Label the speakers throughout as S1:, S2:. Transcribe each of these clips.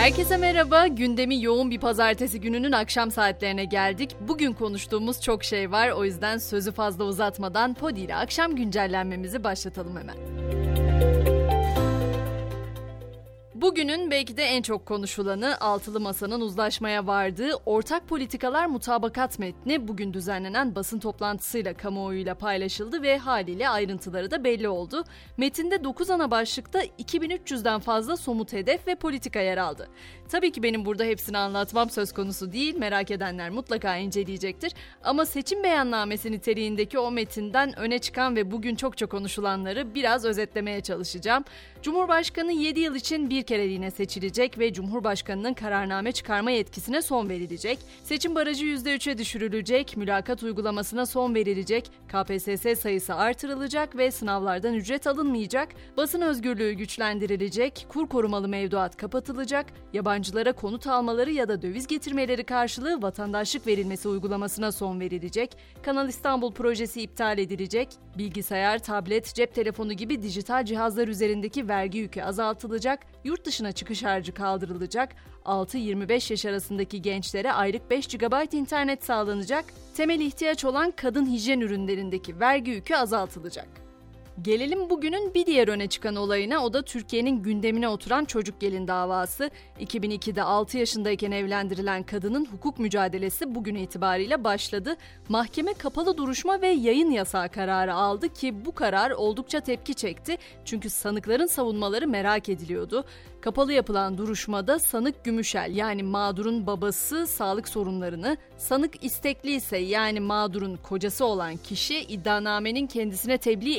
S1: Herkese merhaba. Gündemi yoğun bir pazartesi gününün akşam saatlerine geldik. Bugün konuştuğumuz çok şey var. O yüzden sözü fazla uzatmadan Podi ile akşam güncellenmemizi başlatalım hemen. Bugünün belki de en çok konuşulanı Altılı Masa'nın uzlaşmaya vardığı Ortak Politikalar Mutabakat metni bugün düzenlenen basın toplantısıyla kamuoyuyla paylaşıldı ve haliyle ayrıntıları da belli oldu. Metinde 9 ana başlıkta 2300'den fazla somut hedef ve politika yer aldı. Tabii ki benim burada hepsini anlatmam söz konusu değil, merak edenler mutlaka inceleyecektir. Ama seçim beyannamesi niteliğindeki o metinden öne çıkan ve bugün çok çok konuşulanları biraz özetlemeye çalışacağım. Cumhurbaşkanı 7 yıl için bir kereliğine seçilecek ve Cumhurbaşkanı'nın kararname çıkarma yetkisine son verilecek. Seçim barajı %3'e düşürülecek, mülakat uygulamasına son verilecek, KPSS sayısı artırılacak ve sınavlardan ücret alınmayacak, basın özgürlüğü güçlendirilecek, kur korumalı mevduat kapatılacak, yabancılara konut almaları ya da döviz getirmeleri karşılığı vatandaşlık verilmesi uygulamasına son verilecek, Kanal İstanbul projesi iptal edilecek, bilgisayar, tablet, cep telefonu gibi dijital cihazlar üzerindeki vergi yükü azaltılacak, yurt dışına çıkış harcı kaldırılacak, 6-25 yaş arasındaki gençlere aylık 5 GB internet sağlanacak, temel ihtiyaç olan kadın hijyen ürünlerindeki vergi yükü azaltılacak. Gelelim bugünün bir diğer öne çıkan olayına o da Türkiye'nin gündemine oturan çocuk gelin davası. 2002'de 6 yaşındayken evlendirilen kadının hukuk mücadelesi bugün itibariyle başladı. Mahkeme kapalı duruşma ve yayın yasağı kararı aldı ki bu karar oldukça tepki çekti. Çünkü sanıkların savunmaları merak ediliyordu. Kapalı yapılan duruşmada sanık Gümüşel yani mağdurun babası sağlık sorunlarını, sanık istekli ise yani mağdurun kocası olan kişi iddianamenin kendisine tebliğ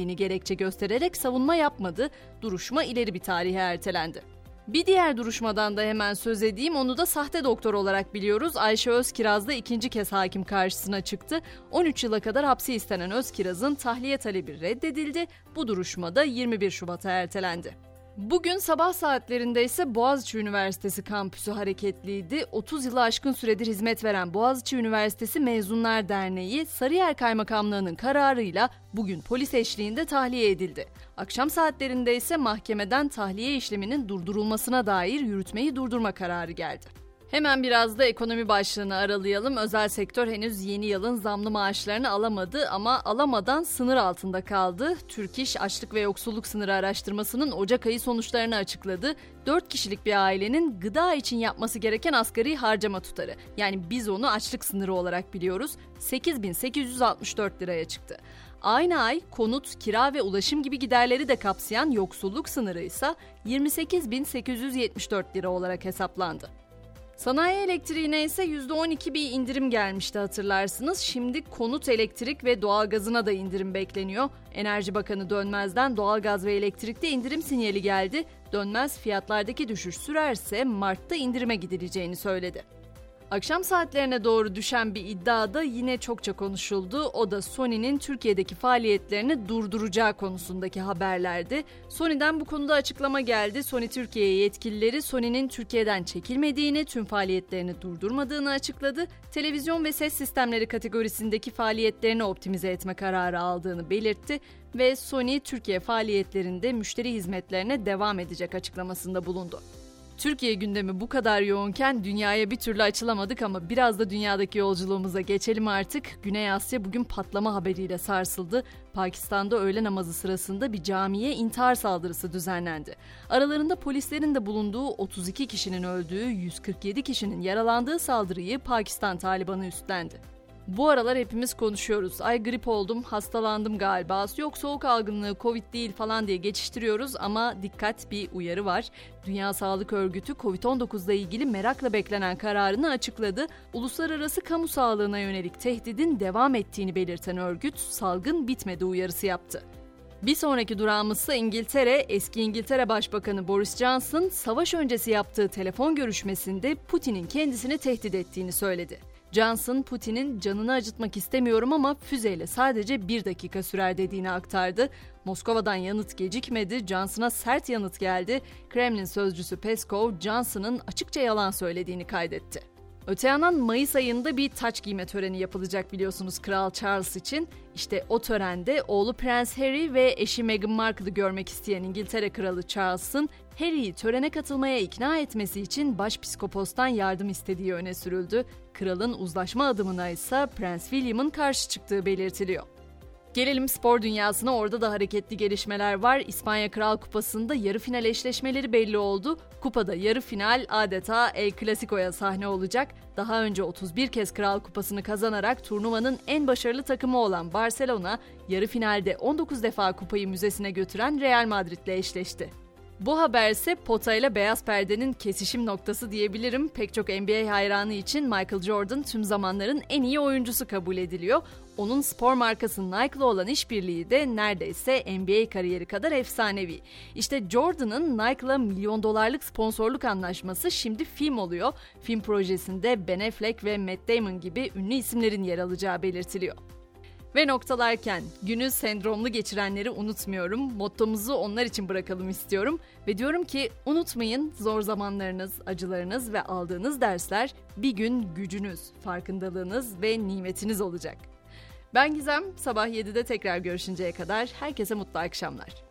S1: edilmediğini gerekçe göstererek savunma yapmadı. Duruşma ileri bir tarihe ertelendi. Bir diğer duruşmadan da hemen söz edeyim. Onu da sahte doktor olarak biliyoruz. Ayşe Özkiraz da ikinci kez hakim karşısına çıktı. 13 yıla kadar hapsi istenen Özkiraz'ın tahliye talebi reddedildi. Bu duruşmada 21 Şubat'a ertelendi. Bugün sabah saatlerinde ise Boğaziçi Üniversitesi kampüsü hareketliydi. 30 yılı aşkın süredir hizmet veren Boğaziçi Üniversitesi Mezunlar Derneği Sarıyer Kaymakamlığı'nın kararıyla bugün polis eşliğinde tahliye edildi. Akşam saatlerinde ise mahkemeden tahliye işleminin durdurulmasına dair yürütmeyi durdurma kararı geldi. Hemen biraz da ekonomi başlığını aralayalım. Özel sektör henüz yeni yılın zamlı maaşlarını alamadı ama alamadan sınır altında kaldı. Türk İş Açlık ve Yoksulluk Sınırı Araştırması'nın Ocak ayı sonuçlarını açıkladı. 4 kişilik bir ailenin gıda için yapması gereken asgari harcama tutarı yani biz onu açlık sınırı olarak biliyoruz 8864 liraya çıktı. Aynı ay konut, kira ve ulaşım gibi giderleri de kapsayan yoksulluk sınırı ise 28.874 lira olarak hesaplandı. Sanayi elektriğine ise %12 bir indirim gelmişti hatırlarsınız. Şimdi konut, elektrik ve doğalgazına da indirim bekleniyor. Enerji Bakanı Dönmez'den doğalgaz ve elektrikte indirim sinyali geldi. Dönmez fiyatlardaki düşüş sürerse Mart'ta indirime gidileceğini söyledi. Akşam saatlerine doğru düşen bir iddiada yine çokça konuşuldu. O da Sony'nin Türkiye'deki faaliyetlerini durduracağı konusundaki haberlerdi. Sony'den bu konuda açıklama geldi. Sony Türkiye yetkilileri Sony'nin Türkiye'den çekilmediğini, tüm faaliyetlerini durdurmadığını açıkladı. Televizyon ve ses sistemleri kategorisindeki faaliyetlerini optimize etme kararı aldığını belirtti ve Sony Türkiye faaliyetlerinde müşteri hizmetlerine devam edecek açıklamasında bulundu. Türkiye gündemi bu kadar yoğunken dünyaya bir türlü açılamadık ama biraz da dünyadaki yolculuğumuza geçelim artık. Güney Asya bugün patlama haberiyle sarsıldı. Pakistan'da öğle namazı sırasında bir camiye intihar saldırısı düzenlendi. Aralarında polislerin de bulunduğu 32 kişinin öldüğü, 147 kişinin yaralandığı saldırıyı Pakistan Talibanı üstlendi. Bu aralar hepimiz konuşuyoruz. Ay grip oldum, hastalandım galiba. Yok soğuk algınlığı, covid değil falan diye geçiştiriyoruz ama dikkat bir uyarı var. Dünya Sağlık Örgütü Covid-19 ile ilgili merakla beklenen kararını açıkladı. Uluslararası kamu sağlığına yönelik tehdidin devam ettiğini belirten örgüt salgın bitmedi uyarısı yaptı. Bir sonraki durağımızsa İngiltere. Eski İngiltere Başbakanı Boris Johnson savaş öncesi yaptığı telefon görüşmesinde Putin'in kendisini tehdit ettiğini söyledi. Johnson, Putin'in canını acıtmak istemiyorum ama füzeyle sadece bir dakika sürer dediğini aktardı. Moskova'dan yanıt gecikmedi, Johnson'a sert yanıt geldi. Kremlin sözcüsü Peskov, Johnson'ın açıkça yalan söylediğini kaydetti. Öte yandan Mayıs ayında bir taç giyme töreni yapılacak biliyorsunuz Kral Charles için. İşte o törende oğlu Prens Harry ve eşi Meghan Markle'ı görmek isteyen İngiltere Kralı Charles'ın Harry'i törene katılmaya ikna etmesi için başpiskopostan yardım istediği öne sürüldü. Kralın uzlaşma adımına ise Prens William'ın karşı çıktığı belirtiliyor. Gelelim spor dünyasına orada da hareketli gelişmeler var. İspanya Kral Kupası'nda yarı final eşleşmeleri belli oldu. Kupada yarı final adeta El Clasico'ya sahne olacak. Daha önce 31 kez Kral Kupası'nı kazanarak turnuvanın en başarılı takımı olan Barcelona, yarı finalde 19 defa kupayı müzesine götüren Real Madrid'le eşleşti. Bu haber ise pota ile beyaz perdenin kesişim noktası diyebilirim. Pek çok NBA hayranı için Michael Jordan tüm zamanların en iyi oyuncusu kabul ediliyor. Onun spor markası Nike'la olan işbirliği de neredeyse NBA kariyeri kadar efsanevi. İşte Jordan'ın Nike'la milyon dolarlık sponsorluk anlaşması şimdi film oluyor. Film projesinde Ben Affleck ve Matt Damon gibi ünlü isimlerin yer alacağı belirtiliyor. Ve noktalarken günü sendromlu geçirenleri unutmuyorum. Mottomuzu onlar için bırakalım istiyorum. Ve diyorum ki unutmayın zor zamanlarınız, acılarınız ve aldığınız dersler bir gün gücünüz, farkındalığınız ve nimetiniz olacak. Ben Gizem, sabah 7'de tekrar görüşünceye kadar herkese mutlu akşamlar.